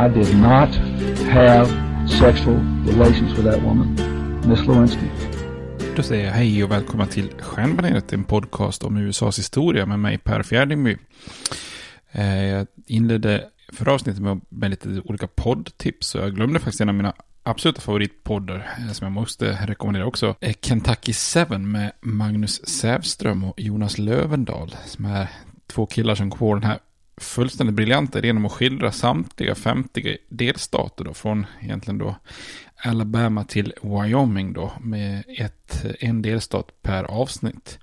I did not have sexual relations with that woman, Miss Lewinsky. Då säger jag hej och välkomna till Stjärnbaneret, en podcast om USAs historia med mig Per Fjärdingby. Eh, jag inledde förra avsnittet med, med lite olika poddtips och jag glömde faktiskt en av mina absoluta favoritpoddar eh, som jag måste rekommendera också. är Kentucky 7 med Magnus Sävström och Jonas Lövendal som är två killar som går den här fullständigt briljanta idén om att skildra samtliga 50 delstater då, från egentligen då Alabama till Wyoming då, med ett, en delstat per avsnitt.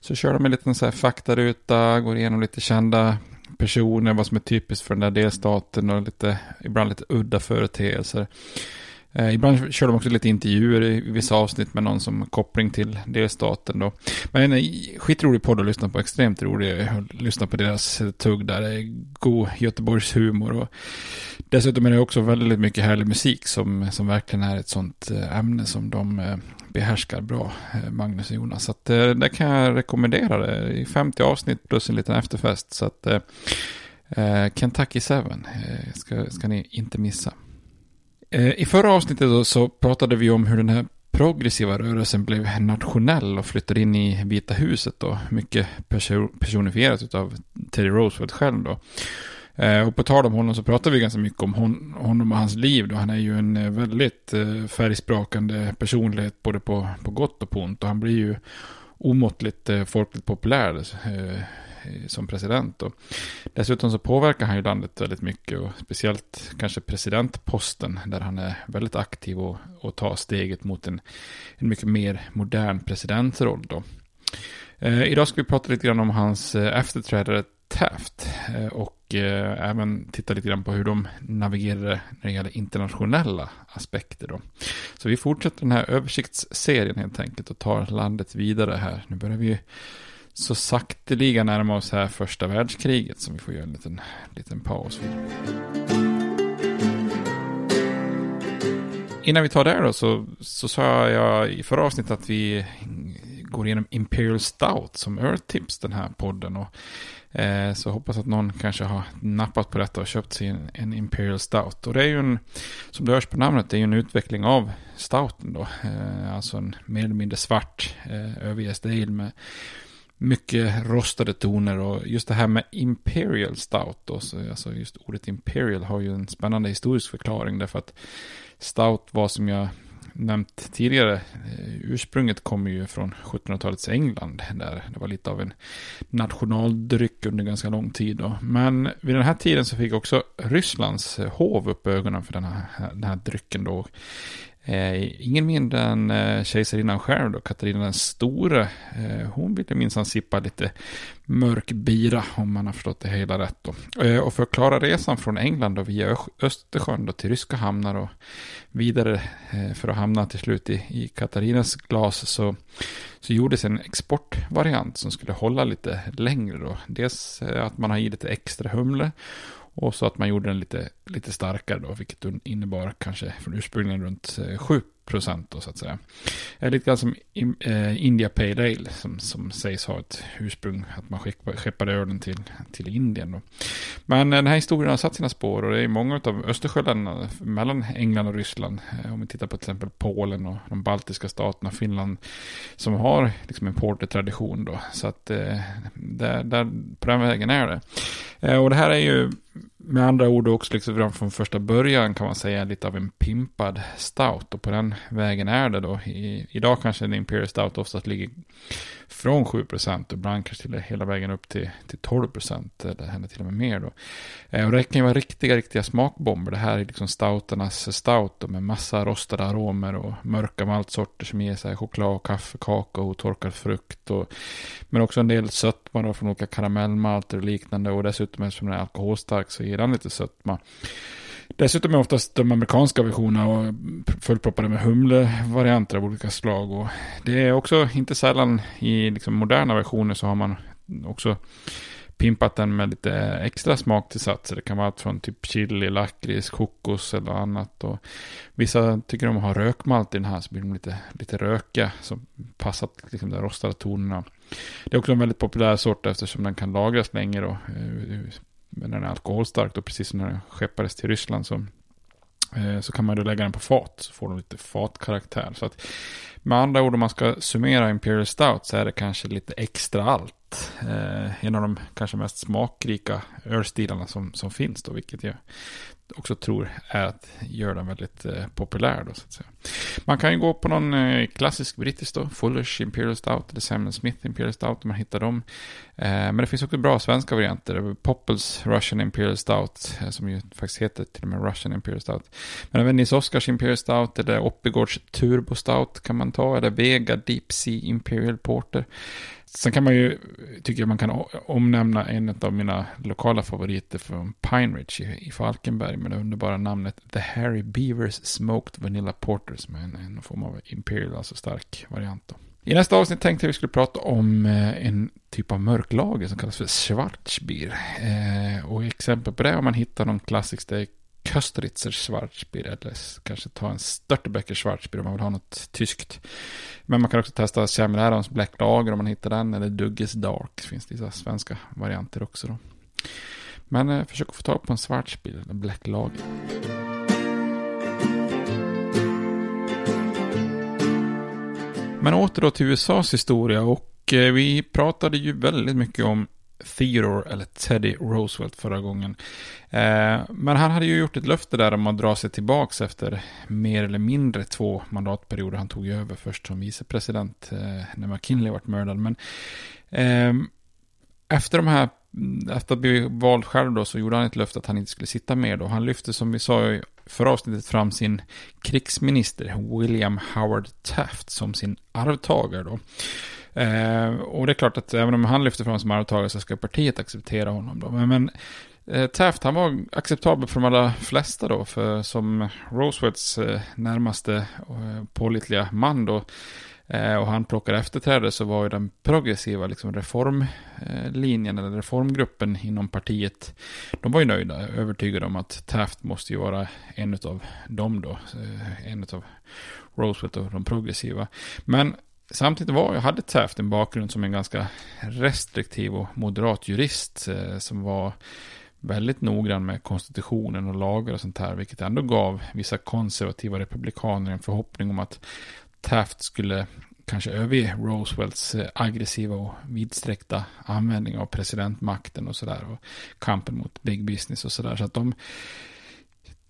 Så kör de en liten så här faktaruta, går igenom lite kända personer, vad som är typiskt för den där delstaten och lite, ibland lite udda företeelser. Eh, ibland kör de också lite intervjuer i vissa avsnitt med någon som koppling till delstaten då. Men en eh, skitrolig podd att lyssna på, extremt rolig. att lyssna på deras tugg där, det är god Göteborgs humor och dessutom är det också väldigt mycket härlig musik som, som verkligen är ett sånt eh, ämne som de eh, behärskar bra, Magnus och Jonas. Så att eh, det kan jag rekommendera det. I 50 avsnitt plus en liten efterfest. Så att eh, Kentucky 7 eh, ska, ska ni inte missa. Eh, I förra avsnittet då så pratade vi om hur den här progressiva rörelsen blev nationell och flyttade in i Vita huset då. Mycket personifierat av Teddy Roosevelt själv då. Eh, och på tal om honom så pratar vi ganska mycket om hon, honom och hans liv då. Han är ju en eh, väldigt färgsprakande personlighet både på, på gott och på ont. Och han blir ju omåttligt folkligt populär. Eh, som president. Och dessutom så påverkar han ju landet väldigt mycket och speciellt kanske presidentposten där han är väldigt aktiv och, och tar steget mot en, en mycket mer modern presidentroll då. Eh, idag ska vi prata lite grann om hans eh, efterträdare Taft eh, och eh, även titta lite grann på hur de navigerar när det gäller internationella aspekter. Då. Så vi fortsätter den här översiktsserien helt enkelt och tar landet vidare här. Nu börjar vi så sakteliga närma oss här första världskriget som vi får göra en liten, liten paus vid. Innan vi tar det då så, så sa jag i förra avsnittet att vi går igenom Imperial Stout som Earth Tips den här podden. Och Eh, så hoppas att någon kanske har nappat på detta och köpt sig en, en, Imperial Stout. Och det är ju en, som det hörs på namnet, det är ju en utveckling av Stouten då. Eh, alltså en mer eller mindre svart eh, överjäst ale med mycket rostade toner och just det här med Imperial Stout då, så alltså just ordet Imperial har ju en spännande historisk förklaring därför att Stout var som jag nämnt tidigare, eh, ursprunget kommer ju från 1700-talets England, där det var lite av en nationaldryck under ganska lång tid. Då. Men vid den här tiden så fick också Rysslands hov upp ögonen för den här, den här drycken då. Eh, ingen mindre än eh, kejsarinnan själv då, Katarina den store. Eh, hon ville minsann sippa lite mörk bira om man har förstått det hela rätt. Då. Eh, och för att klara resan från England då, via Östersjön då, till ryska hamnar och vidare eh, för att hamna till slut i, i Katarinas glas så, så gjordes en exportvariant som skulle hålla lite längre. Då. Dels eh, att man har i lite extra humle och så att man gjorde den lite, lite starkare då, vilket innebar kanske från ursprungligen runt eh, 7 procent då så att säga. Är lite grann som eh, India Pale Ale som, som sägs ha ett ursprung, att man skeppade ölen till, till Indien då. Men eh, den här historien har satt sina spår och det är många av Östersjöländerna mellan England och Ryssland. Om vi tittar på till exempel Polen och de baltiska staterna, Finland, som har liksom en portertradition då. Så att där, där, på den vägen är det. Och det här är ju med andra ord också liksom redan från första början kan man säga lite av en pimpad stout. Och på den vägen är det då. I, idag kanske en Imperial Stout oftast ligger från 7% och ibland kanske till hela vägen upp till, till 12% eller händer till och med mer då. Eh, och det kan ju vara riktiga, riktiga smakbomber. Det här är liksom stouternas stout med massa rostade aromer och mörka maltsorter som ger sig choklad, kaffe, kakao och torkad frukt. Och, men också en del sötma från olika karamellmalter och liknande och dessutom eftersom den är alkoholstark så ger den lite sötma. Dessutom är oftast de amerikanska versionerna fullproppade med humlevarianter av olika slag. Och det är också inte sällan i liksom moderna versioner så har man också pimpat den med lite extra smaktillsatser. Det kan vara allt från typ chili, lakrits, kokos eller annat. Och vissa tycker om att ha rökmalt i den här så blir de lite, lite rökiga. Så passar liksom de rostade tonerna. Det är också en väldigt populär sort eftersom den kan lagras länge då när men den är alkoholstark och precis som när den skeppades till Ryssland så, eh, så kan man då lägga den på fat så får den lite fatkaraktär. Så att med andra ord om man ska summera Imperial Stout så är det kanske lite extra allt. Eh, en av de kanske mest smakrika ölstilarna som, som finns då, vilket jag också tror är att göra den väldigt eh, populär. Då, så att säga. Man kan ju gå på någon eh, klassisk brittisk då, Fullers Imperial Stout eller Samuel Smith Imperial Stout om man hittar dem. Eh, men det finns också bra svenska varianter. Poppels Russian Imperial Stout, eh, som ju faktiskt heter till och med Russian Imperial Stout. Men även Nils Oskars Imperial Stout eller Oppigårds Turbo Stout kan man ta, eller Vega Deep Sea Imperial Porter. Sen kan man ju, tycker jag man kan omnämna en av mina lokala favoriter från Pine Ridge i, i Falkenberg med det underbara namnet The Harry Beavers Smoked Vanilla Porter som är en, en form av Imperial, alltså stark variant. Då. I nästa avsnitt tänkte jag vi skulle prata om eh, en typ av mörklager som kallas för Schwarzbier. Eh, och exempel på det om man hittar någon klassisk Steak Köstritzer Schwarzbier eller kanske ta en Störtebecker Schwarzbier om man vill ha något tyskt. Men man kan också testa Samuel Adams Black Lager om man hittar den eller Dugges Dark. Det finns vissa svenska varianter också då. Men eh, försök att få tag på en Schwarzbier eller Black Lager. Men åter då till USAs historia och eh, vi pratade ju väldigt mycket om Theodore eller Teddy Roosevelt förra gången. Eh, men han hade ju gjort ett löfte där om att dra sig tillbaka efter mer eller mindre två mandatperioder. Han tog ju över först som vicepresident eh, när McKinley vart mördad. Men eh, efter de här efter att bli vald själv då så gjorde han ett löfte att han inte skulle sitta mer då. Han lyfte som vi sa i förra avsnittet fram sin krigsminister William Howard Taft som sin arvtagare då. Eh, och det är klart att även om han lyfter fram som arvtagare så ska partiet acceptera honom då. Men, men eh, Taft han var acceptabel för de allra flesta då. För som Roosevelts eh, närmaste eh, pålitliga man då eh, och han plockade efterträdare så var ju den progressiva liksom, reformlinjen eh, eller reformgruppen inom partiet. De var ju nöjda, övertygade om att Taft måste ju vara en av dem då. Eh, en av Roosevelt och de progressiva. Men samtidigt var, hade Taft en bakgrund som en ganska restriktiv och moderat jurist eh, som var väldigt noggrann med konstitutionen och lagar och sånt här, vilket ändå gav vissa konservativa republikaner en förhoppning om att Taft skulle kanske överge Roosevelts eh, aggressiva och vidsträckta användning av presidentmakten och sådär. Och kampen mot big business och sådär. Så att de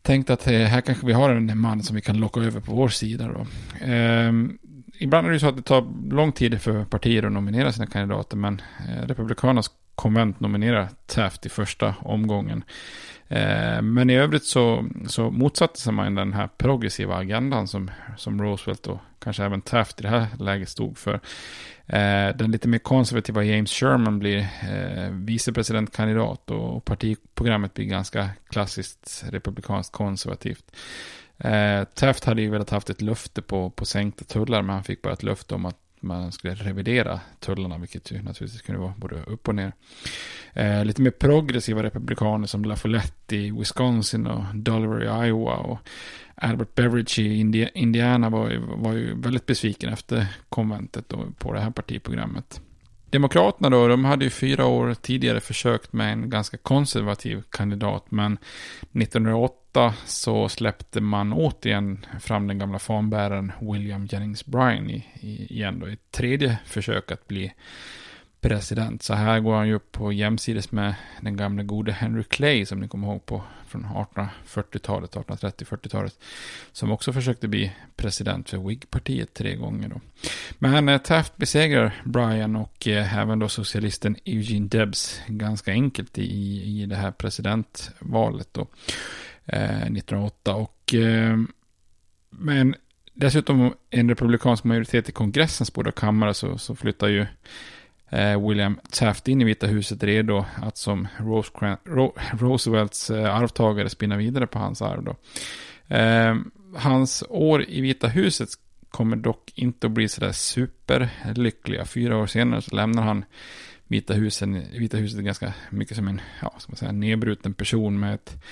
tänkte att eh, här kanske vi har en man som vi kan locka över på vår sida. Då. Ehm, ibland är det ju så att det tar lång tid för partier att nominera sina kandidater. Men eh, Republikanernas konvent nominerar Taft i första omgången. Eh, men i övrigt så, så motsatte sig man den här progressiva agendan som, som Roosevelt och kanske även Taft i det här läget stod för. Eh, den lite mer konservativa James Sherman blir vicepresidentkandidat och partiprogrammet blir ganska klassiskt republikanskt konservativt. Eh, Taft hade ju velat haft ett löfte på, på sänkta tullar men han fick bara ett löfte om att man skulle revidera tullarna, vilket ju naturligtvis kunde vara både upp och ner. Eh, lite mer progressiva republikaner som LaFollette i Wisconsin och Dollar i Iowa och Albert Beveridge i Indiana var ju, var ju väldigt besviken efter konventet på det här partiprogrammet. Demokraterna då, de hade ju fyra år tidigare försökt med en ganska konservativ kandidat, men 1908 så släppte man återigen fram den gamla fanbäraren William Jennings Bryan i, i, igen då, i ett tredje försök att bli president. Så här går han ju upp på jämsides med den gamla gode Henry Clay som ni kommer ihåg på från 1840-talet, 1830-40-talet. Som också försökte bli president för Whig-partiet tre gånger då. Men eh, Taft besegrar Bryan och eh, även då socialisten Eugene Debs ganska enkelt i, i det här presidentvalet då. Eh, 1908 och eh, men dessutom en republikansk majoritet i kongressens båda kammare så, så flyttar ju Eh, William Taft in i Vita huset redo att som Roosevelts eh, arvtagare spinna vidare på hans arv. Då. Eh, hans år i Vita huset kommer dock inte att bli sådär superlyckliga. Fyra år senare så lämnar han Vita, husen, Vita huset ganska mycket som en, ja, ska man säga, nedbruten person med ett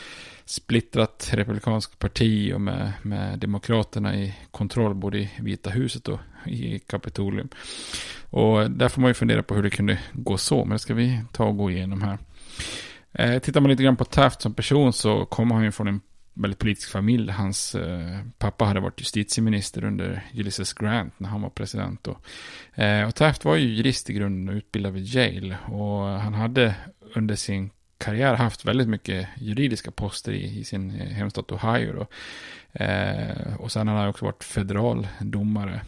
splittrat republikanskt parti och med, med demokraterna i kontroll både i Vita huset och i Kapitolium. Och där får man ju fundera på hur det kunde gå så, men det ska vi ta och gå igenom här. Eh, tittar man lite grann på Taft som person så kommer han ju från en väldigt politisk familj. Hans eh, pappa hade varit justitieminister under Ulysses Grant när han var president. Och, eh, och Taft var ju jurist i grunden och utbildad vid Yale. Och han hade under sin karriär haft väldigt mycket juridiska poster i, i sin eh, hemstat Ohio. Då. Eh, och sen har han också varit federal domare.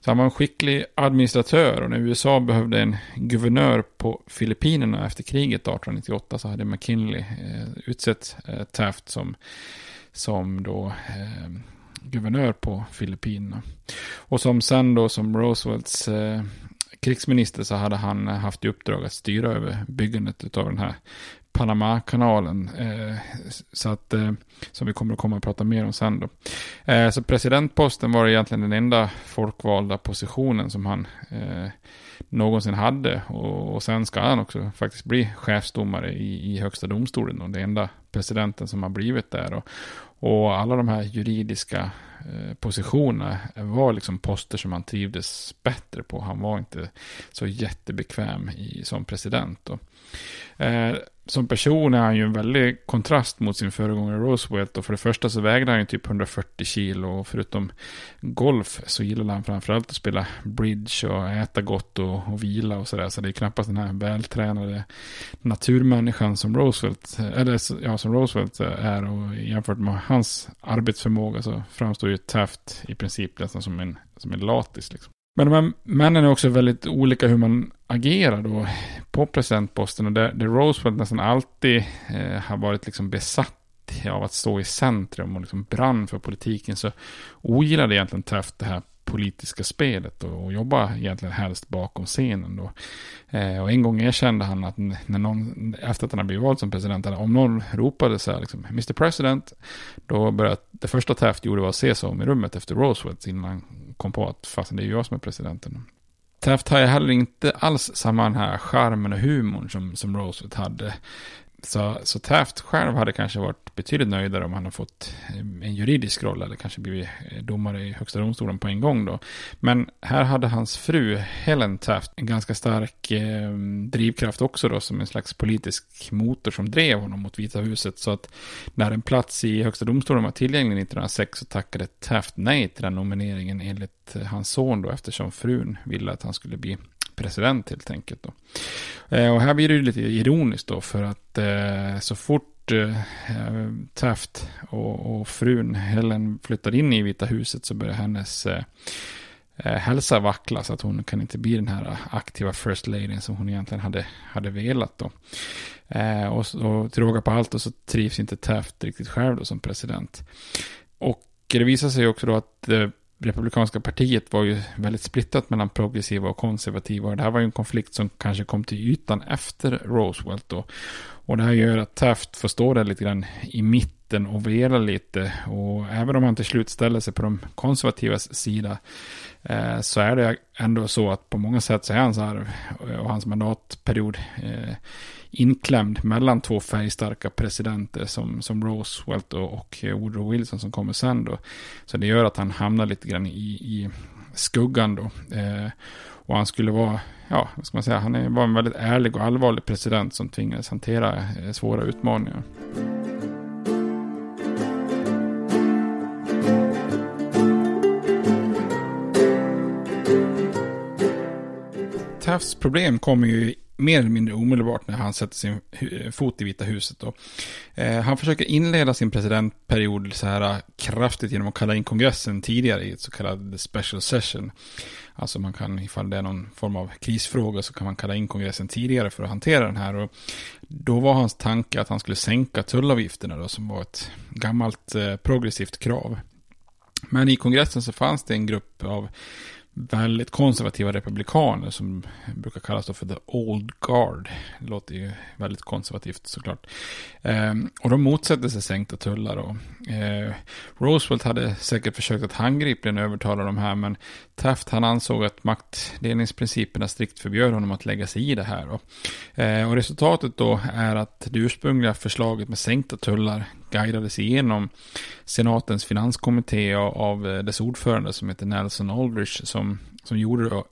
Så han var en skicklig administratör och när USA behövde en guvernör på Filippinerna efter kriget 1898 så hade McKinley eh, utsett eh, Taft som, som då eh, guvernör på Filippinerna. Och som sen då som Roosevelts eh, krigsminister så hade han eh, haft i uppdrag att styra över byggandet av den här Panamakanalen. Eh, så att, eh, som vi kommer att komma och prata mer om sen då. Eh, så presidentposten var egentligen den enda folkvalda positionen som han eh, någonsin hade. Och, och, sen ska han också faktiskt bli chefsdomare i, i högsta domstolen. Och det enda presidenten som har blivit där. Och, och alla de här juridiska eh, positionerna var liksom poster som han trivdes bättre på. Han var inte så jättebekväm i, som president. Då. eh, som person är han ju en väldig kontrast mot sin föregångare Roosevelt. Och för det första så vägde han ju typ 140 kilo. Och förutom golf så gillade han framförallt att spela bridge och äta gott och, och vila och sådär. Så det är knappast den här vältränade naturmänniskan som Roosevelt, eller ja, som Roosevelt är. Och jämfört med hans arbetsförmåga så framstår ju Taft i princip nästan som en, som en latis. Liksom. Men de här männen är också väldigt olika hur man agerar då på presidentposten och där, där Roosevelt nästan alltid eh, har varit liksom besatt av att stå i centrum och liksom brann för politiken så ogillade egentligen Taft det här politiska spelet och, och jobba egentligen helst bakom scenen då. Eh, och en gång erkände han att när någon, efter att han hade blivit vald som president, om någon ropade så här liksom, Mr President, då började, det första Taft gjorde var att se sig om i rummet efter Roosevelt innan han kom på att fast det är jag som är presidenten. Taft har ju heller inte alls samma den här charmen och humorn som, som Roosevelt hade. Så, så Taft själv hade kanske varit betydligt nöjdare om han hade fått en juridisk roll eller kanske blivit eh, domare i högsta domstolen på en gång då. Men här hade hans fru Helen Taft en ganska stark eh, drivkraft också då som en slags politisk motor som drev honom mot Vita huset. Så att när en plats i högsta domstolen var tillgänglig 1906 så tackade Taft nej till den nomineringen enligt eh, hans son då eftersom frun ville att han skulle bli president helt enkelt. Då. Eh, och här blir det ju lite ironiskt då för att eh, så fort eh, Taft och, och, frun Helen flyttar in i Vita huset så börjar hennes eh, hälsa vackla så att hon kan inte bli den här aktiva first lady som hon egentligen hade, hade velat då. Eh, och, och till råga på allt då, så trivs inte Taft riktigt själv då som president. Och det visar sig också då att eh, Republikanska partiet var ju väldigt splittrat mellan progressiva och konservativa. Och det här var ju en konflikt som kanske kom till ytan efter Roosevelt då. Och det här gör att Taft får stå där lite grann i mitten och velar lite. Och även om han till slut ställer sig på de konservativas sida eh, så är det ändå så att på många sätt så är hans arv eh, och hans mandatperiod eh, inklämd mellan två färgstarka presidenter som, som Roosevelt och, och Woodrow Wilson som kommer sen då. Så det gör att han hamnar lite grann i, i skuggan då. Eh, och han skulle vara, ja, vad ska man säga, han var en väldigt ärlig och allvarlig president som tvingades hantera eh, svåra utmaningar. Tafts problem kommer ju mer eller mindre omedelbart när han sätter sin fot i Vita huset. Då. Eh, han försöker inleda sin presidentperiod så här eh, kraftigt genom att kalla in kongressen tidigare i ett så kallat special session. Alltså man kan, ifall det är någon form av krisfråga så kan man kalla in kongressen tidigare för att hantera den här. Och då var hans tanke att han skulle sänka tullavgifterna då, som var ett gammalt eh, progressivt krav. Men i kongressen så fanns det en grupp av väldigt konservativa republikaner som brukar kallas för the old guard. Det låter ju väldigt konservativt såklart. Eh, och de motsätter sig sänkta tullar. Och, eh, Roosevelt hade säkert försökt att handgripligen övertala de här, men Taft han ansåg att maktdelningsprinciperna strikt förbjöd honom att lägga sig i det här. Då. eh, och resultatet då är att det ursprungliga förslaget med sänkta tullar guidades igenom senatens finanskommitté av eh, dess ordförande som heter Nelson Aldrich som, som gjorde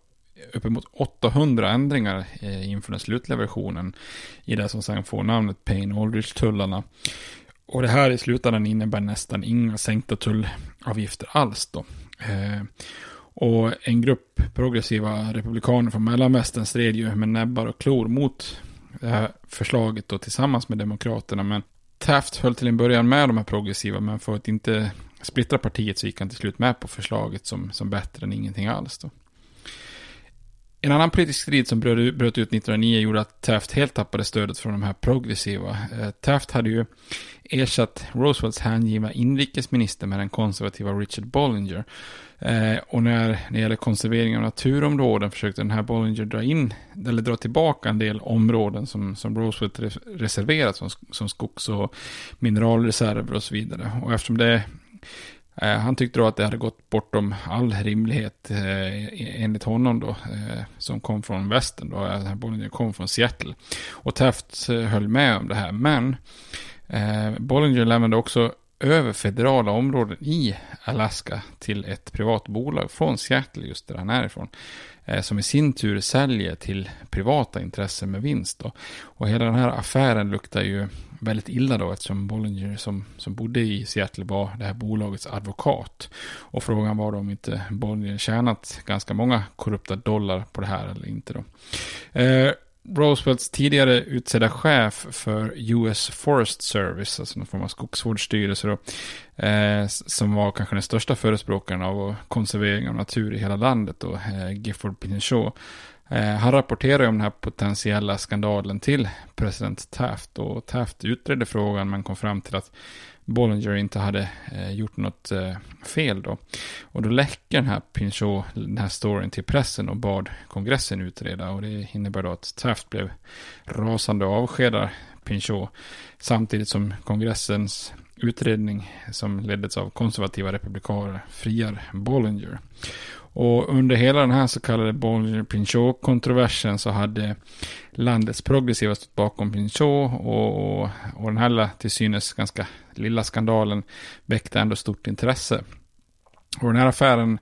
uppemot 800 ändringar eh, inför den slutliga versionen i det som sen får namnet Payne-Aldrich-tullarna. Och det här i slutändan innebär nästan inga sänkta tullavgifter alls då. Eh, och en grupp progressiva republikaner från mellanvästern stred ju med näbbar och klor mot det här förslaget då tillsammans med demokraterna. Men Taft höll till en början med de här progressiva, men för att inte splittra partiet så gick han till slut med på förslaget som, som bättre än ingenting alls. Då. En annan politisk strid som bröt, ut 1909 gjorde att Taft helt tappade stödet från de här progressiva. Eh, Taft hade ju ersatt Roosevelts hängivna inrikesminister med den konservativa Richard Bollinger. Eh, och när det gäller konservering av naturområden försökte den här Bollinger dra in, eller dra tillbaka en del områden som, som Roosevelt reserverat som, som skogs och mineralreserver och så vidare. Och eftersom det Eh, han tyckte då att det hade gått bortom all rimlighet eh, e- enligt honom då, eh, som kom från västern då, den här Bollinger kom från Seattle. Och Taft höll med om det här, men Bollinger lämnade också över federala områden i Alaska till ett privat bolag från Seattle, just där han är ifrån. Eh, som i sin tur säljer till privata intressen med vinst. Då. Och hela den här affären luktar ju väldigt illa då eftersom Bollinger som, som bodde i Seattle var det här bolagets advokat. Och frågan var då om inte Bollinger tjänat ganska många korrupta dollar på det här eller inte då. Eh, Roosevelts tidigare utsedda chef för US Forest Service, alltså någon form av skogsvårdsstyrelse då, eh, som var kanske den största förespråkaren av konservering av natur i hela landet då, eh, Gifford Pinchot. Eh, han rapporterade om den här potentiella skandalen till president Taft och Taft utredde frågan men kom fram till att Bollinger inte hade eh, gjort något eh, fel då. Och då läcker den här Pinchot den här storyn till pressen och bad kongressen utreda och det innebär då att Taft blev rasande och avskedar Pinchot samtidigt som kongressens utredning som leddes av konservativa republikaner friar Bollinger. Och under hela den här så kallade Bollinger-Pinchot-kontroversen så hade landets progressiva stått bakom Pinchot och, och, och den här till synes ganska lilla skandalen väckte ändå stort intresse. Och den här affären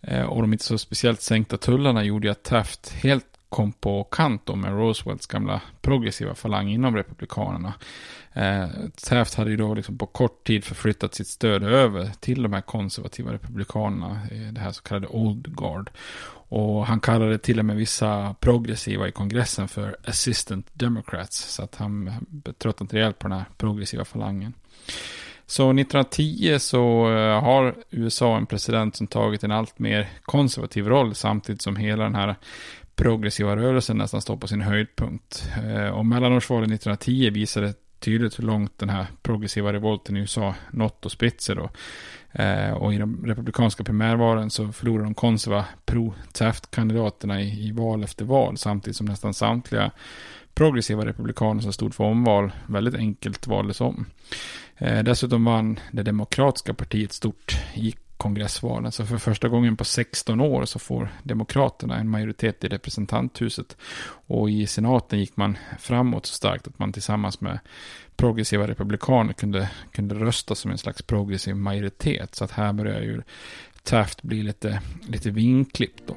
eh, och de inte så speciellt sänkta tullarna gjorde ju att Taft helt kom på kant med Roosevelts gamla progressiva falang inom Republikanerna. Eh, Taft hade ju då liksom på kort tid förflyttat sitt stöd över till de här konservativa republikanerna, eh, det här så kallade Old Guard. Och han kallade till och med vissa progressiva i kongressen för assistant democrats, så att han tröttnat rejält på den här progressiva falangen. Så 1910 så eh, har USA en president som tagit en allt mer konservativ roll samtidigt som hela den här progressiva rörelsen nästan står på sin höjdpunkt. Eh, och mellanårsvalet 1910 visade tydligt hur långt den här progressiva revolten i USA nått och spritt sig då. Eh, och i de republikanska primärvalen så förlorade de konserva pro-Taft-kandidaterna i, i, val efter val samtidigt som nästan samtliga progressiva republikaner som stod för omval väldigt enkelt valdes om. Eh, dessutom vann det demokratiska partiet stort i kongressvalen. Så för första gången på 16 år så får Demokraterna en majoritet i representanthuset. Och i senaten gick man framåt så starkt att man tillsammans med progressiva republikaner kunde, kunde rösta som en slags progressiv majoritet. Så att här börjar ju Taft bli lite, lite vinklippt då.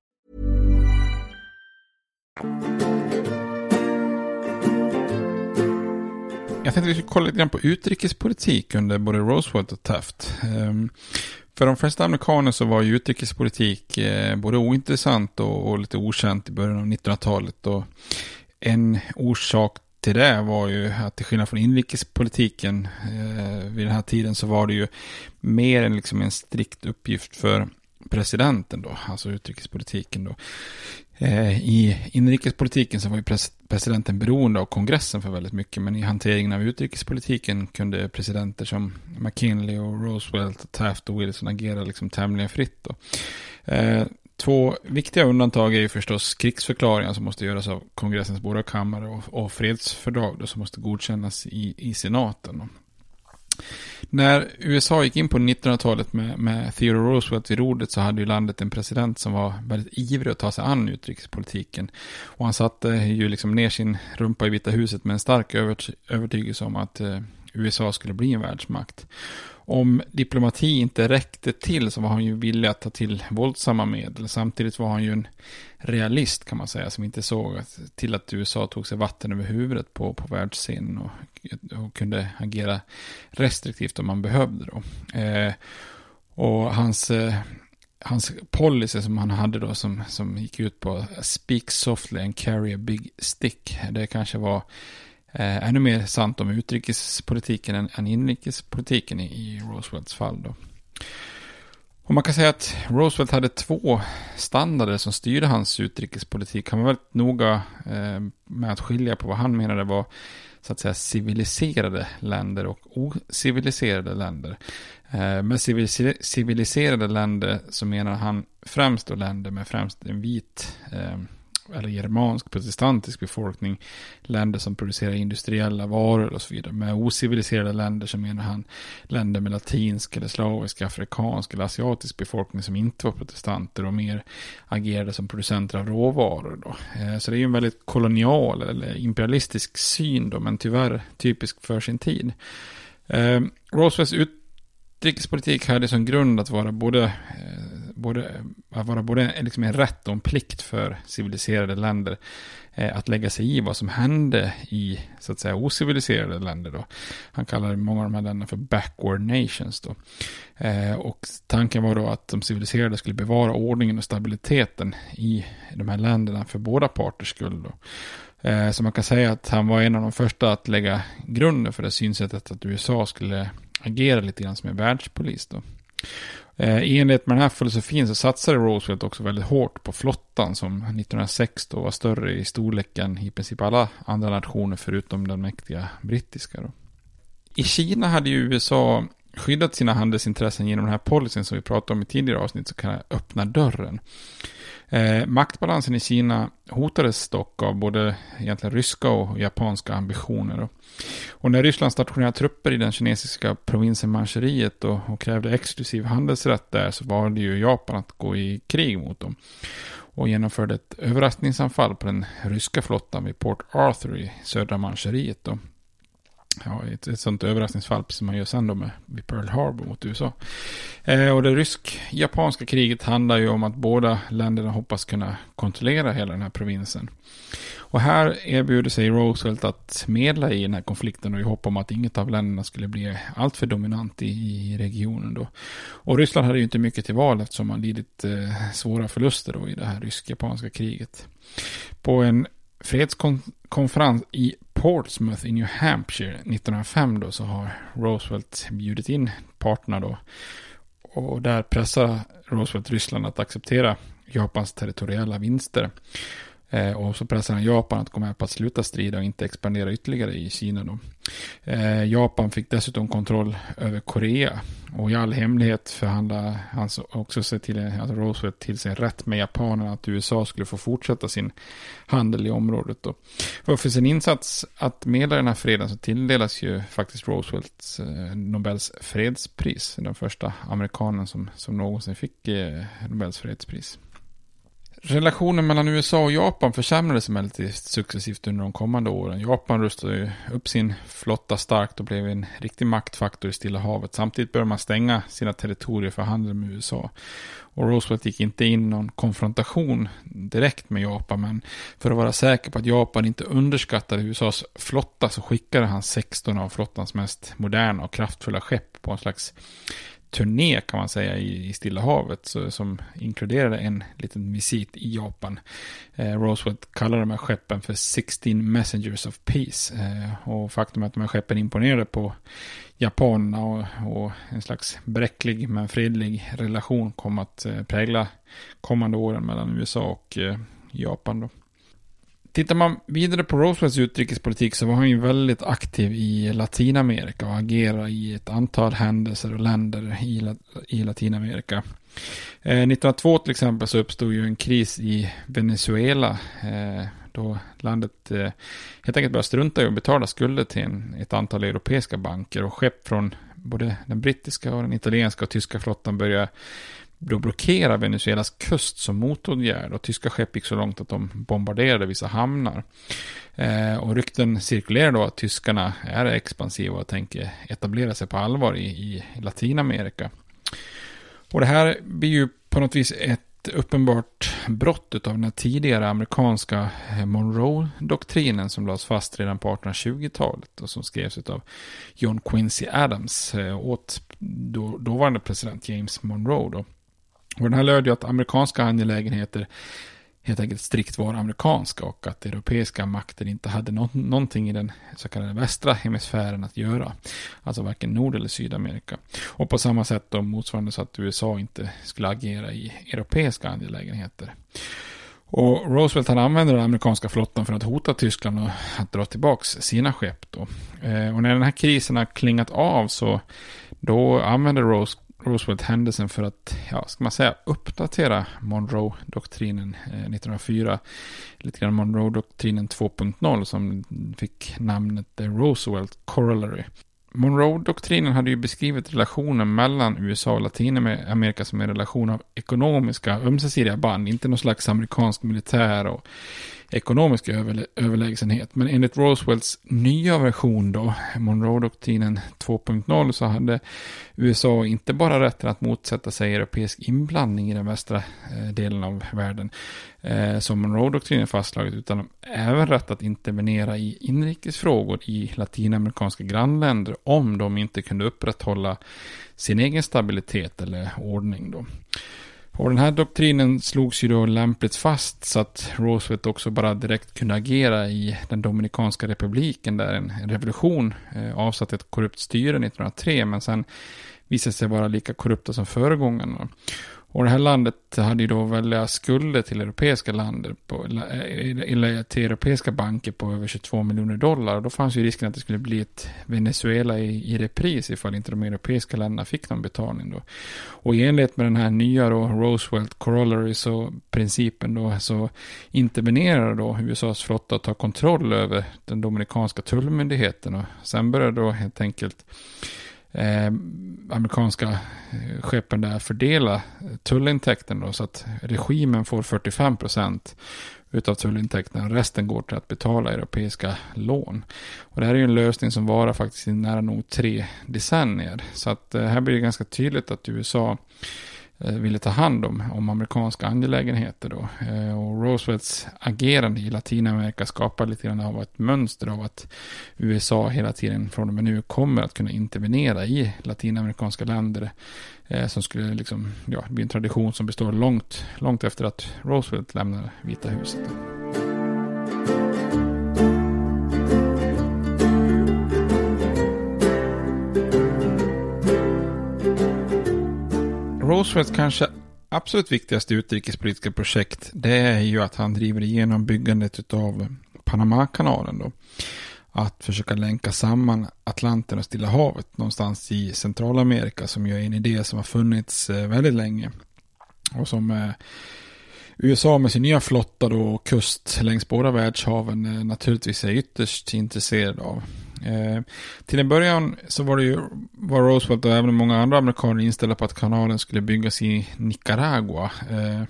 Jag tänkte vi skulle kolla lite grann på utrikespolitik under både Roosevelt och Taft. Ehm, för de flesta amerikaner så var ju utrikespolitik eh, både ointressant och, lite okänt i början av 1900-talet. Och en orsak till det var ju att till skillnad från inrikespolitiken eh, vid den här tiden så var det ju mer än liksom en strikt uppgift för presidenten då, alltså utrikespolitiken då. Eh, I inrikespolitiken så var ju presidenten beroende av kongressen för väldigt mycket, men i hanteringen av utrikespolitiken kunde presidenter som McKinley och Roosevelt, Taft och Wilson agera liksom tämligen fritt. Då. Eh, två viktiga undantag är ju förstås krigsförklaringar som måste göras av kongressens båda kammare och, och fredsfördrag då, som måste godkännas i, i senaten. Då. När USA gick in på 1900-talet med, med Theodore Roosevelt vid rodret så hade ju landet en president som var väldigt ivrig att ta sig an utrikespolitiken. Och han satte ju liksom ner sin rumpa i Vita huset med en stark övertygelse om att eh, USA skulle bli en världsmakt om diplomati inte räckte till så var han ju villig att ta till våldsamma medel. Samtidigt var han ju en realist kan man säga som inte såg till att USA tog sig vatten över huvudet på, på världsscenen och, och kunde agera restriktivt om man behövde då. Eh, och hans, eh, hans policy som han hade då som, som gick ut på speak softly and carry a big stick. Det kanske var Eh, ännu mer sant om utrikespolitiken än, än inrikespolitiken i, i Roosevelts fall. Då. Och man kan säga att Roosevelt hade två standarder som styrde hans utrikespolitik. Han var väldigt noga eh, med att skilja på vad han menade var så att säga civiliserade länder och ociviliserade länder. Eh, med civiliserade länder så menar han främst då länder med främst en vit eh, eller germansk protestantisk befolkning, länder som producerar industriella varor och så vidare. Med ociviliserade länder så menar han länder med latinsk eller slavisk, afrikansk eller asiatisk befolkning som inte var protestanter och mer agerade som producenter av råvaror. Då. Eh, så det är ju en väldigt kolonial eller imperialistisk syn då, men tyvärr typisk för sin tid. Eh, Roswells utrikespolitik hade som grund att vara både eh, både, att vara både liksom en rätt och en plikt för civiliserade länder eh, att lägga sig i vad som hände i så att säga ociviliserade länder. Då. Han kallar många av de här länderna för backward nations. Då. Eh, och tanken var då att de civiliserade skulle bevara ordningen och stabiliteten i de här länderna för båda parters skull. Då. Eh, så man kan säga att han var en av de första att lägga grunden för det synsättet att USA skulle agera lite grann som en världspolis. Då. Eh, I enlighet med den här filosofin så satsade Roosevelt också väldigt hårt på flottan som 1906 då var större i storleken i princip alla andra nationer förutom den mäktiga brittiska. Då. I Kina hade ju USA skyddat sina handelsintressen genom den här policyn som vi pratade om i tidigare avsnitt, så kan jag öppna dörren. Eh, maktbalansen i Kina hotades dock av både egentligen ryska och japanska ambitioner. Då. Och när Ryssland stationerade trupper i den kinesiska provinsen Manchuriet och, och krävde exklusiv handelsrätt där så valde ju Japan att gå i krig mot dem. Och genomförde ett överraskningsanfall på den ryska flottan vid Port Arthur i södra Manchuriet. Då ja, ett, ett sånt överraskningsfall som man gör sen då med vid Pearl Harbor mot USA. Eh, och det rysk-japanska kriget handlar ju om att båda länderna hoppas kunna kontrollera hela den här provinsen. Och här erbjuder sig Roosevelt att medla i den här konflikten och i hopp om att inget av länderna skulle bli alltför dominant i, i regionen då. Och Ryssland hade ju inte mycket till val eftersom man lidit eh, svåra förluster då i det här rysk-japanska kriget. På en fredskonferens i Portsmouth i New Hampshire 1905 då så har Roosevelt bjudit in parterna då. Och där pressar Roosevelt Ryssland att acceptera Japans territoriella vinster. Eh, och så pressar han Japan att gå med på att sluta strida och inte expandera ytterligare i Kina. Då. Eh, Japan fick dessutom kontroll över Korea. Och i all hemlighet förhandlade han också sig till, alltså Roosevelt till sig rätt med japanerna att USA skulle få fortsätta sin handel i området. Då. Och för sin insats att medla den här freden så tilldelas ju faktiskt Roosevelt eh, Nobels fredspris. Den första amerikanen som, som någonsin fick eh, Nobels fredspris. Relationen mellan USA och Japan försämrades emellertid successivt under de kommande åren. Japan rustade upp sin flotta starkt och blev en riktig maktfaktor i Stilla havet. Samtidigt började man stänga sina territorier för handel med USA. Och Roosevelt gick inte in i någon konfrontation direkt med Japan, men för att vara säker på att Japan inte underskattade USAs flotta så skickade han 16 av flottans mest moderna och kraftfulla skepp på en slags turné kan man säga i, i Stilla havet så, som inkluderade en liten visit i Japan. Eh, Rosewood kallar de här skeppen för 16 Messengers of Peace. Eh, och faktum är att de här skeppen imponerade på japanerna och, och, en slags bräcklig men fredlig relation kom att eh, prägla kommande åren mellan USA och eh, Japan. Då. Tittar man vidare på Roosevelts utrikespolitik så var han ju väldigt aktiv i Latinamerika och agerade i ett antal händelser och länder i, i Latinamerika. Eh, 1902 till exempel så uppstod ju en kris i Venezuela eh, då landet eh, helt enkelt började strunta i att betala skulder till en, ett antal europeiska banker och skepp från både den brittiska och den italienska och tyska flottan började då blockera Venezuelas kust som motåtgärd och tyska skepp gick så långt att de bombarderade vissa hamnar. Eh, och rykten cirkulerar då att tyskarna är expansiva och tänker etablera sig på allvar i, i Latinamerika. Och det här blir ju på något vis ett uppenbart brott av den tidigare amerikanska eh, Monroe-doktrinen som lades fast redan på 1820-talet och som skrevs av John Quincy Adams eh, åt då, dåvarande president James Monroe. Då. Och den här löd ju att amerikanska angelägenheter helt enkelt strikt var amerikanska och att europeiska makter inte hade no någonting i den så kallade västra hemisfären att göra. Alltså varken Nord eller Sydamerika. Och på samma sätt då motsvarande så att USA inte skulle agera i europeiska angelägenheter. Och Roosevelt han använde den amerikanska flottan för att hota Tyskland och att dra tillbaka sina skepp då. Eh, och när den här krisen har klingat av så då använde Rose Roosevelt händelsen för att, ja, ska man säga, uppdatera Monroe-doktrinen eh, 1904. Lite grann Monroe-doktrinen 2.0 som fick namnet The Roosevelt Corollary. Monroe-doktrinen hade ju beskrivit relationen mellan USA och Latinamerika som en relation av ekonomiska ömsesidiga band, inte någon slags amerikansk militär och ekonomisk över, överlägsenhet. Men enligt Roosevelts nya version då, Monroe-doktrinen 2.0, så hade USA inte bara rätten att motsätta sig europeisk inblandning i den västra eh, delen av världen, eh, som Monroe-doktrinen fastslagit, utan även rätt att intervenera i inrikesfrågor i latinamerikanska grannländer om de inte kunde upprätthålla sin egen stabilitet eller ordning då. Och den här doktrinen slogs ju då lämpligt fast så att Roosevelt också bara direkt kunde agera i den Dominikanska republiken där en revolution eh, avsatte ett korrupt styre 1903 men sen visade sig vara lika korrupta som föregångarna. Och det här landet hade ju då väldiga skulder till europeiska länder, på, eller eh, till europeiska banker på över 22 miljoner dollar. Och då fanns ju risken att det skulle bli ett Venezuela i, i repris ifall inte de europeiska länderna fick någon betalning då. Och i enlighet med den här nya då Roosevelt Corollary så principen då så intervenerar då USAs flotta att ta kontroll över den dominikanska tullmyndigheten och sen började då helt enkelt eh, amerikanska eh, skeppen där fördela tullintäkten då, så att regimen får 45 procent utav tullintäkterna. Resten går till att betala europeiska lån. Och det här är ju en lösning som varar faktiskt i nära nog tre decennier. Så att eh, här blir det ganska tydligt att USA Eh, ville ta hand om, om amerikanska angelägenheter då. Eh, och Roosevelts agerande i Latinamerika skapar lite grann av ett mönster av att USA hela tiden från och med nu kommer att kunna intervenera i latinamerikanska länder eh, som skulle liksom, ja, bli en tradition som består långt, långt efter att Roosevelt lämnar Vita huset. Roosevelts kanske absolut viktigaste utrikespolitiska projekt det är ju att han driver igenom byggandet av Panamakanalen då. Att försöka länka samman Atlanten och Stilla havet någonstans i Centralamerika som ju är en idé som har funnits eh, väldigt länge. Och som eh, USA med sin nya flotta då och kust längs båda världshaven eh, naturligtvis är ytterst intresserad av. Eh, till en början så var det ju, var Roosevelt och även många andra amerikaner inställda på att kanalen skulle byggas i Nicaragua. Eh,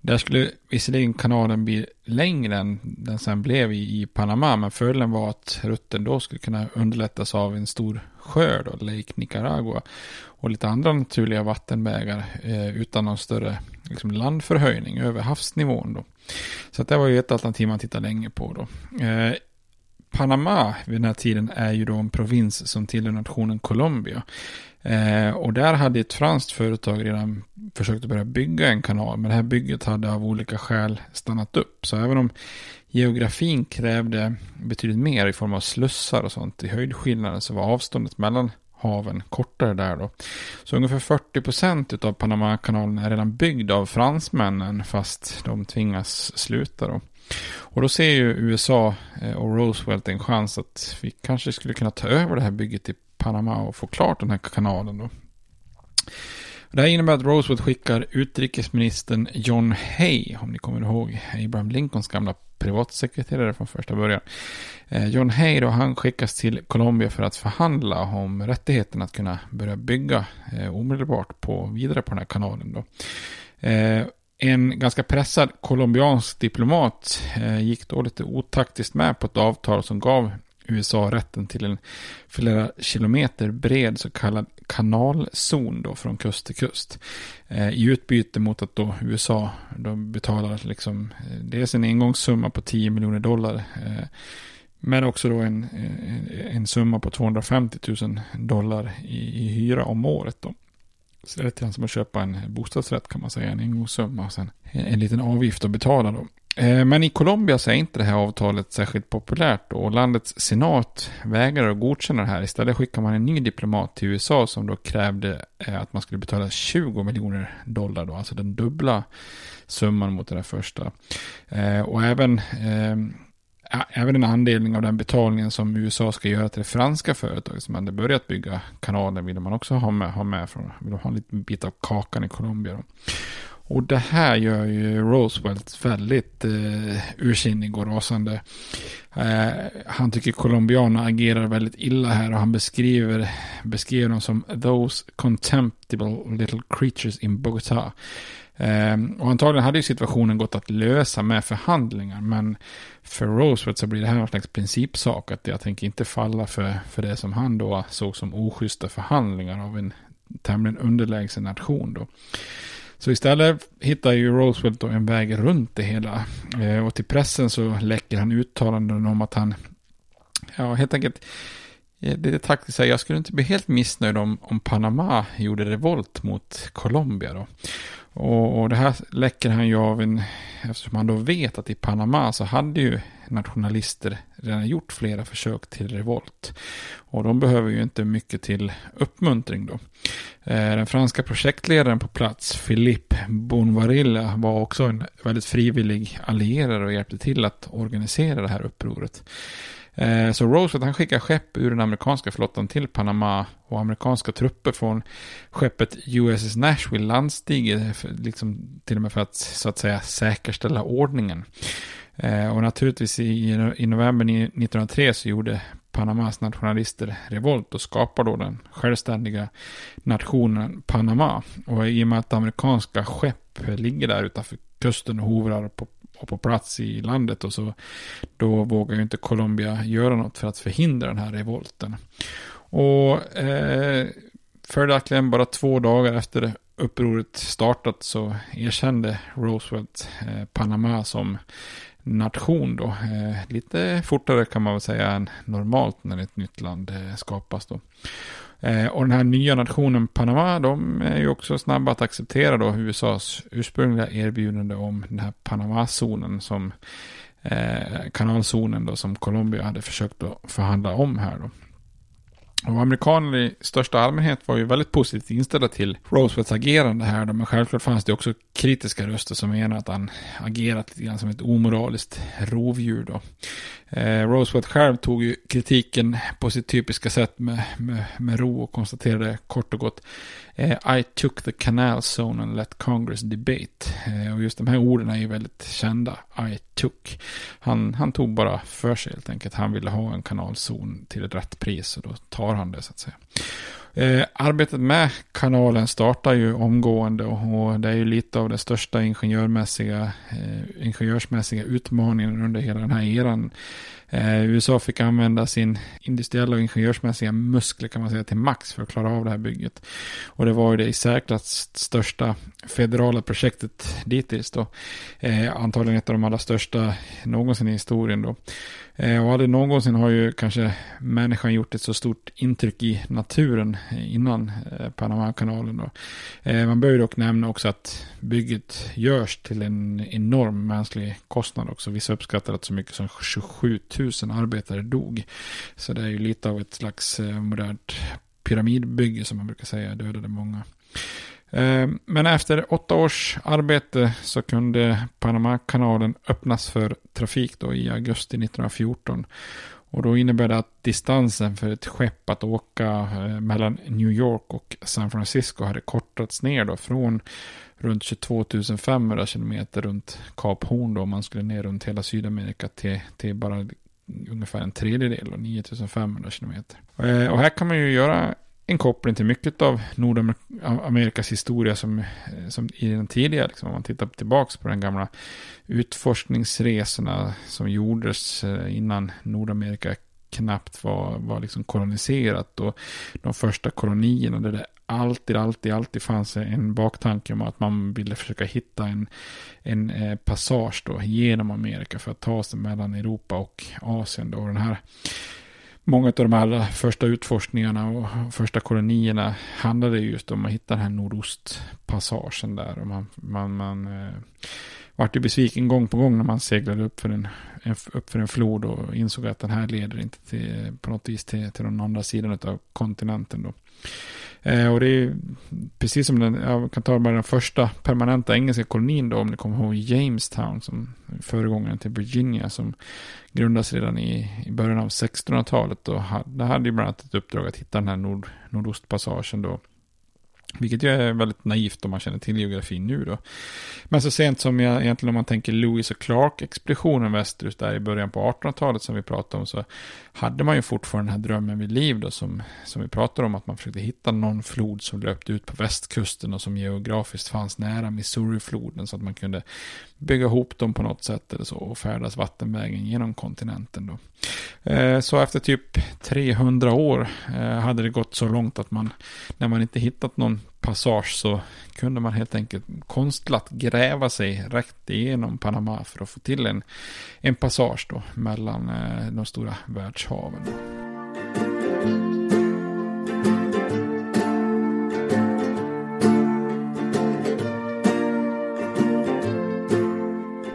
där skulle visserligen kanalen bli längre än den sen blev i, i Panama, men fördelen var att rutten då skulle kunna underlättas av en stor sjö, då, Lake Nicaragua, och lite andra naturliga vattenvägar eh, utan någon större liksom, landförhöjning över havsnivån. Då. Så det var ju ett alternativ man tittade länge på. Då. Eh, Panama vid den här tiden är ju då en provins som tillhör nationen Colombia. Eh, och där hade ett franskt företag redan försökt att börja bygga en kanal. Men det här bygget hade av olika skäl stannat upp. Så även om geografin krävde betydligt mer i form av slussar och sånt i höjdskillnaden så var avståndet mellan haven kortare där då. Så ungefär 40 procent av Panamakanalen är redan byggd av fransmännen fast de tvingas sluta då. Och då ser ju USA eh, och Roosevelt en chans att vi kanske skulle kunna ta över det här bygget i Panama och få klart den här kanalen då. Det här innebär att Roosevelt skickar utrikesministern John Hay, om ni kommer ihåg Abraham Lincolns gamla privatsekreterare från första början. Eh, John Hay då, han skickas till Colombia för att förhandla om rättigheten att kunna börja bygga eh, omedelbart på, vidare på den här kanalen. Då. Eh, en ganska pressad colombiansk diplomat gick då lite otaktiskt med på ett avtal som gav USA rätten till en flera kilometer bred så kallad kanalzon då från kust till kust. Eh, I utbyte mot att då USA då betalar liksom eh, dels en engångssumma på 10 miljoner dollar eh, men också då en, en, en, summa på 250 000 dollar i, i hyra om året då. Så det är lite grann som att köpa en bostadsrätt kan man säga, en engångssumma och sen en liten avgift att betala då. Eh, men i Colombia så är inte det här avtalet särskilt populärt och landets senat vägrar att godkänna det här. Istället skickar man en ny diplomat till USA som då krävde eh, att man skulle betala 20 miljoner dollar då, alltså den dubbla summan mot den första. Eh, och även Även en andelning av den betalningen som USA ska göra till det franska företaget som hade börjat bygga kanalen ville man också ha med, ha med från, vill ha en liten bit av kakan i Colombia. Då. Och det här gör ju Roosevelt väldigt eh, ursinnig och rasande. Eh, han tycker colombianerna agerar väldigt illa här och han beskriver, beskriver dem som those contemptible little creatures in Bogotá. Eh, och antagligen hade ju situationen gått att lösa med förhandlingar, men för Roosevelt så blir det här en slags principsak, att jag tänker inte falla för, för det som han då såg som oschyssta förhandlingar av en tämligen underlägsen nation då. Så istället hittar ju Roosevelt en väg runt det hela. Eh, och till pressen så läcker han uttalanden om att han, ja helt enkelt, eh, det är taktiskt säga, jag skulle inte bli helt missnöjd om, om Panama gjorde revolt mot Colombia då. Och, och, det här läcker han ju av en, eftersom han då vet att i Panama så hade ju nationalister redan gjort flera försök till revolt. Och de behöver ju inte mycket till uppmuntring då. Eh, den franska projektledaren på plats, Philippe Bonvarilla, var också en väldigt frivillig allierad och hjälpte till att organisera det här upproret. Eh, så Roosevelt han skickar skepp ur den amerikanska flottan till Panama och amerikanska trupper från skeppet USS Nashville landstiger liksom till och med för att så att säga säkerställa ordningen. Eh, och naturligtvis i, i november 1903 så gjorde Panamas nationalister revolt och skapade då den självständiga nationen Panama. Och i och med att amerikanska skepp ligger där utanför kusten och hovrar på och på plats i landet och så då vågar ju inte Colombia göra något för att förhindra den här revolten. Och eh, följaktligen bara två dagar efter upproret startat så erkände Roosevelt eh, Panama som nation då. Eh, lite fortare kan man väl säga än normalt när ett nytt land eh, skapas då. Eh, och den här nya nationen Panama, de är ju också snabba att acceptera då USAs ursprungliga erbjudande om den här Panama-zonen som eh, kanalzonen då som Colombia hade försökt att förhandla om här då. Och amerikaner i största allmänhet var ju väldigt positivt inställda till Roosevelts agerande här. Då, men självklart fanns det också kritiska röster som menar att han agerat lite grann som ett omoraliskt rovdjur. Då. Eh, Roosevelt själv tog ju kritiken på sitt typiska sätt med, med, med ro och konstaterade kort och gott Eh, I took the canal zone and let Congress debate. Eh, och just de här orden är ju väldigt kända. I took. Han, han tog bara för sig helt enkelt. Han ville ha en kanalzon till ett rätt pris och då tar han det så att säga. Eh, arbetet med kanalen startar ju omgående och det är ju lite av den största ingenjörmässiga, eh, ingenjörsmässiga utmaningen under hela den här eran. Eh, USA fick använda sin industriella och ingenjörsmässiga muskler kan man säga till max för att klara av det här bygget. Och det var ju det i särklass största federala projektet dittills då. Eh, antagligen ett av de allra största någonsin i historien då. Eh, och aldrig någonsin har ju kanske människan gjort ett så stort intryck i naturen eh, innan eh, Panamakanalen. Då. Man bör ju dock nämna också att bygget görs till en enorm mänsklig kostnad också. Vissa uppskattar att så mycket som 27 000 arbetare dog. Så det är ju lite av ett slags modernt pyramidbygge som man brukar säga, dödade många. Eh, men efter åtta års arbete så kunde Panamakanalen öppnas för trafik då i augusti 1914. Och då innebär det att distansen för ett skepp att åka eh, mellan New York och San Francisco hade kortats ner då från runt 22 500 kilometer runt Kap Horn då. Man skulle ner runt hela Sydamerika till, till bara ungefär en tredjedel, 9 500 kilometer. Eh, och här kan man ju göra en koppling till mycket av Nordamerikas historia som, eh, som i den tidiga, liksom, om man tittar tillbaka på den gamla utforskningsresorna som gjordes eh, innan Nordamerika knappt var, var liksom koloniserat och de första kolonierna där det alltid, alltid, alltid fanns en baktanke om att man ville försöka hitta en, en eh, passage då genom Amerika för att ta sig mellan Europa och Asien då. Och den här många av de allra första utforskningarna och första kolonierna handlade just om att hitta den här nordostpassagen där. Och man, man, man eh, vart ju besviken gång på gång när man seglade upp för en, en, upp för en flod och insåg att den här leder inte till, på något vis till, till den andra sidan av kontinenten. Då. Eh, och det är precis som den, jag kan ta bara den första permanenta engelska kolonin då, om ni kommer ihåg Jamestown, som föregångaren till Virginia, som grundades redan i, i början av 1600-talet. Och det hade ju bland annat ett uppdrag att hitta den här nord, nordostpassagen då. Vilket ju är väldigt naivt om man känner till geografin nu då. Men så sent som jag, egentligen om man tänker Lewis och Clark-expeditionen västerut där i början på 1800-talet som vi pratade om så hade man ju fortfarande den här drömmen vid liv då som, som vi pratade om att man försökte hitta någon flod som löpte ut på västkusten och som geografiskt fanns nära Missourifloden så att man kunde bygga ihop dem på något sätt eller så och färdas vattenvägen genom kontinenten då. Eh, så efter typ 300 år eh, hade det gått så långt att man, när man inte hittat någon passage så kunde man helt enkelt konstlat gräva sig rätt igenom Panama för att få till en, en passage då mellan eh, de stora världshaven.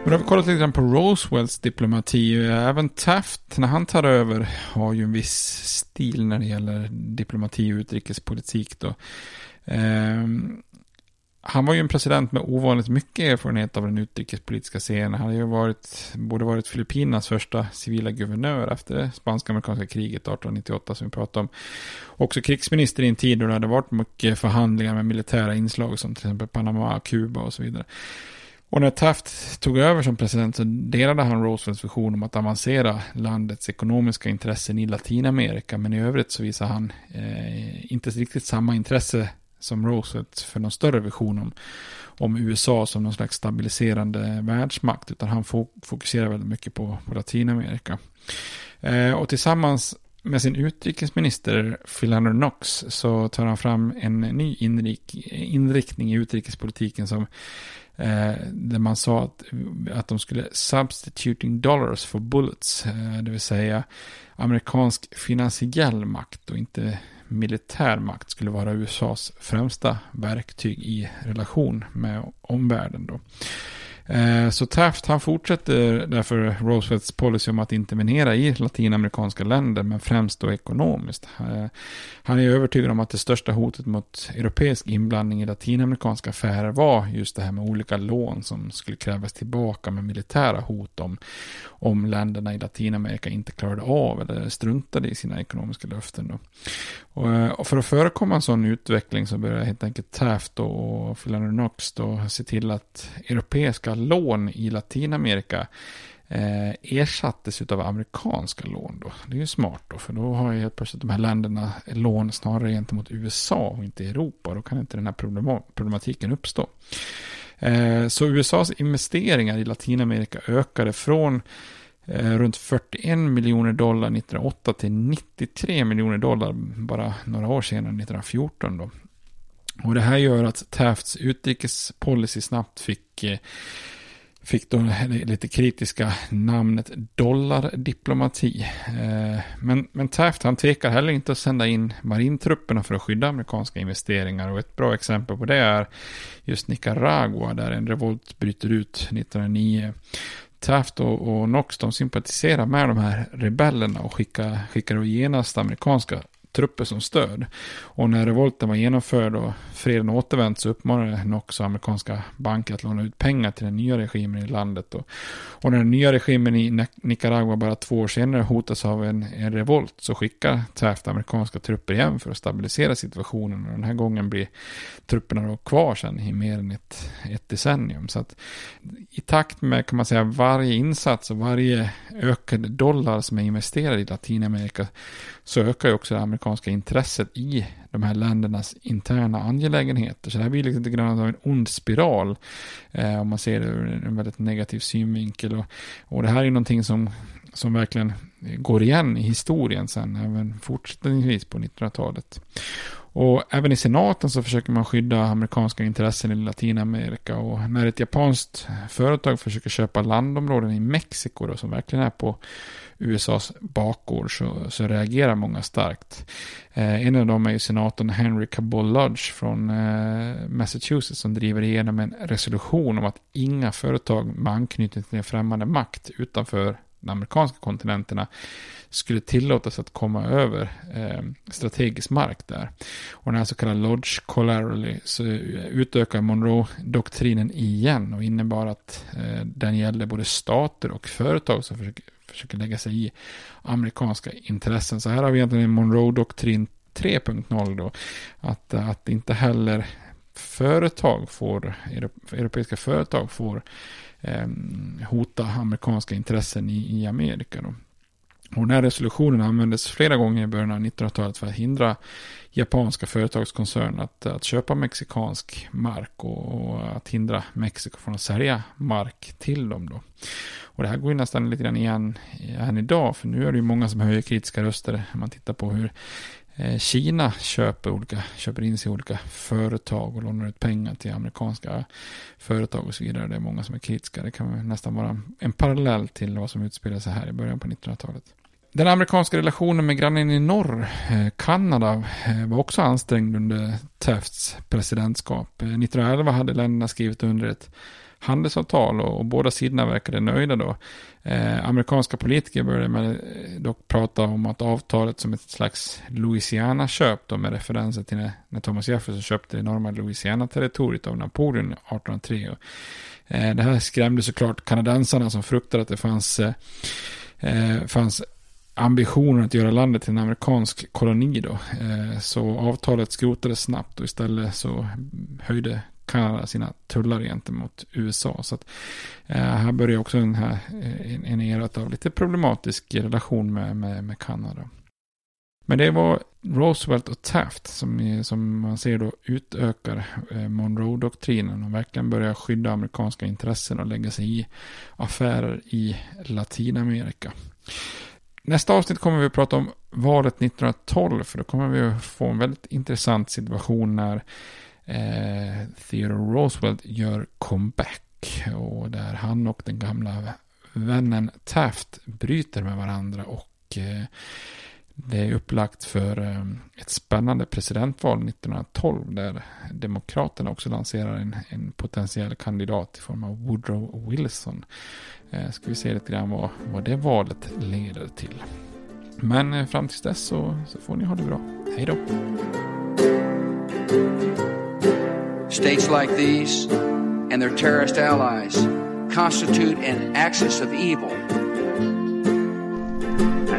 Men har vi kollat lite grann på Roswells diplomati. Även Taft, när han tar över, har ju en viss stil när det gäller diplomati och utrikespolitik. Då. Ehm, han var ju en president med ovanligt mycket erfarenhet av den utrikespolitiska scenen. Han har ju varit, borde varit Filippinas första civila guvernör efter det spanska-amerikanska kriget 1898 som vi pratade om. Också krigsminister i en tid då det hade varit mycket förhandlingar med militära inslag som till exempel Panama, Kuba och så vidare. Och när Taft tog över som president så delade han Roosevelts vision om att avancera landets ekonomiska intressen i Latinamerika. Men i övrigt så visade han eh, inte riktigt samma intresse som Roosevelt för någon större vision om, om USA som någon slags stabiliserande världsmakt. Utan han fokuserar väldigt mycket på, på Latinamerika. Eh, och tillsammans med sin utrikesminister Philander Knox så tar han fram en ny inrik, inriktning i utrikespolitiken som eh, där man sa att, att de skulle substituting dollars for bullets, eh, det vill säga amerikansk finansiell makt och inte militär makt skulle vara USAs främsta verktyg i relation med omvärlden. Då. Eh, så Taft han fortsätter därför Roosevelts policy om att intervenera i latinamerikanska länder, men främst då ekonomiskt. Eh, han är övertygad om att det största hotet mot europeisk inblandning i latinamerikanska affärer var just det här med olika lån som skulle krävas tillbaka med militära hot om, om länderna i Latinamerika inte klarade av eller struntade i sina ekonomiska löften. Då. Och, eh, och för att förekomma en sån utveckling så började helt enkelt Taft och Philander Knox då se till att europeiska lån i Latinamerika eh, ersattes av amerikanska lån. Då. Det är ju smart då, för då har ju helt plötsligt de här länderna lån snarare gentemot USA och inte Europa. Då kan inte den här problematiken uppstå. Eh, så USAs investeringar i Latinamerika ökade från Eh, runt 41 miljoner dollar 1908 till 93 miljoner dollar bara några år senare, 1914. Då. Och det här gör att Tafts utrikespolicy snabbt fick, eh, fick då lite kritiska namnet dollardiplomati. Eh, men, men Taft han tvekar heller inte att sända in marintrupperna för att skydda amerikanska investeringar. Och ett bra exempel på det är just Nicaragua där en revolt bryter ut 1909. Taft och, och Knox de sympatiserar med de här rebellerna och skickar, skickar genast amerikanska trupper som stöd. Och när revolten var genomförd och freden återvänt så uppmanade Knox också amerikanska banker att låna ut pengar till den nya regimen i landet. Och, och när den nya regimen i Nicaragua bara två år senare hotas av en, en revolt så skickar Taft amerikanska trupper igen för att stabilisera situationen. Och den här gången blir trupperna då kvar sen i mer än ett, ett decennium. Så att i takt med kan man säga varje insats och varje ökad dollar som är investerad i Latinamerika så ökar ju också det amerikanska intresset i de här ländernas interna angelägenheter. Så det här blir liksom lite grann av en ond spiral eh, om man ser det ur en väldigt negativ synvinkel. Och, och det här är någonting som, som verkligen går igen i historien sen, även fortsättningsvis på 1900-talet. Och även i senaten så försöker man skydda amerikanska intressen i Latinamerika. Och när ett japanskt företag försöker köpa landområden i Mexiko då, som verkligen är på USAs bakgård så, så reagerar många starkt. Eh, en av dem är ju senatorn Henry Cabot Lodge från eh, Massachusetts som driver igenom en resolution om att inga företag med anknytning till en främmande makt utanför de amerikanska kontinenterna skulle tillåtas att komma över eh, strategisk mark där. Och den här så kallade Lodge Collaterally så utökar Monroe-doktrinen igen och innebar att eh, den gällde både stater och företag som försöker, försöker lägga sig i amerikanska intressen. Så här har vi egentligen Monroe-doktrin 3.0 då. Att, att inte heller företag får, europeiska företag får eh, hota amerikanska intressen i, i Amerika. Då. Och den här resolutionen användes flera gånger i början av 1900-talet för att hindra japanska företagskoncerner att, att köpa mexikansk mark och, och, att hindra Mexiko från att sälja mark till dem. Då. Och det här går ju nästan lite grann igen än idag, för nu är det ju många som höjer kritiska röster när man tittar på hur Eh, Kina köper, olika, köper in sig i olika företag och lånar ut pengar till amerikanska företag och så vidare. Det är många som är kritiska. Det kan nästan vara en parallell till vad som utspelar sig här i början på 1900-talet. Den amerikanska relationen med grannen i norr, eh, Kanada, eh, var också ansträngd under Tafts presidentskap. Eh, 1911 hade länderna skrivit under ett handelsavtal och, och båda sidorna verkade nöjda då. Eh, amerikanska politiker började med, dock prata om att avtalet som ett slags Louisiana-köp då med referenser till när, när Thomas Jefferson köpte det enorma Louisiana-territoriet av Napoleon 1803. Och, eh, det här skrämde såklart kanadensarna som fruktade att det fanns, eh fanns ambitionen att göra landet till en amerikansk koloni då. Eh, så avtalet skrotades snabbt och istället så höjde Kanada sina tullar gentemot USA. Så att, eh, här börjar också den här, eh, en era av lite problematisk relation med, med, med Kanada. Men det var Roosevelt och Taft som, som man ser då utökar eh, Monroe-doktrinen och verkligen börjar skydda amerikanska intressen och lägga sig i affärer i Latinamerika. Nästa avsnitt kommer vi att prata om valet 1912 för då kommer vi att få en väldigt intressant situation när eh, Theodore Roosevelt gör comeback. Och där han och den gamla vännen Taft bryter med varandra. Och eh, det är upplagt för ehm, ett spännande presidentval 1912. Där Demokraterna också lanserar en, en potentiell kandidat i form av Woodrow Wilson. Eh, ska vi se lite grann vad, vad det valet leder till. Men eh, fram tills dess så, så får ni ha det bra. Hej då! States like these and their terrorist allies constitute an axis of evil.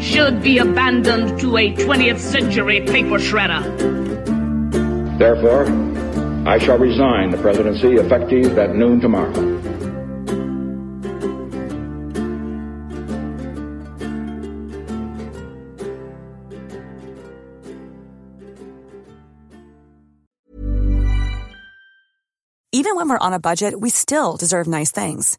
should be abandoned to a 20th century paper shredder. Therefore, I shall resign the presidency effective at noon tomorrow. Even when we're on a budget, we still deserve nice things.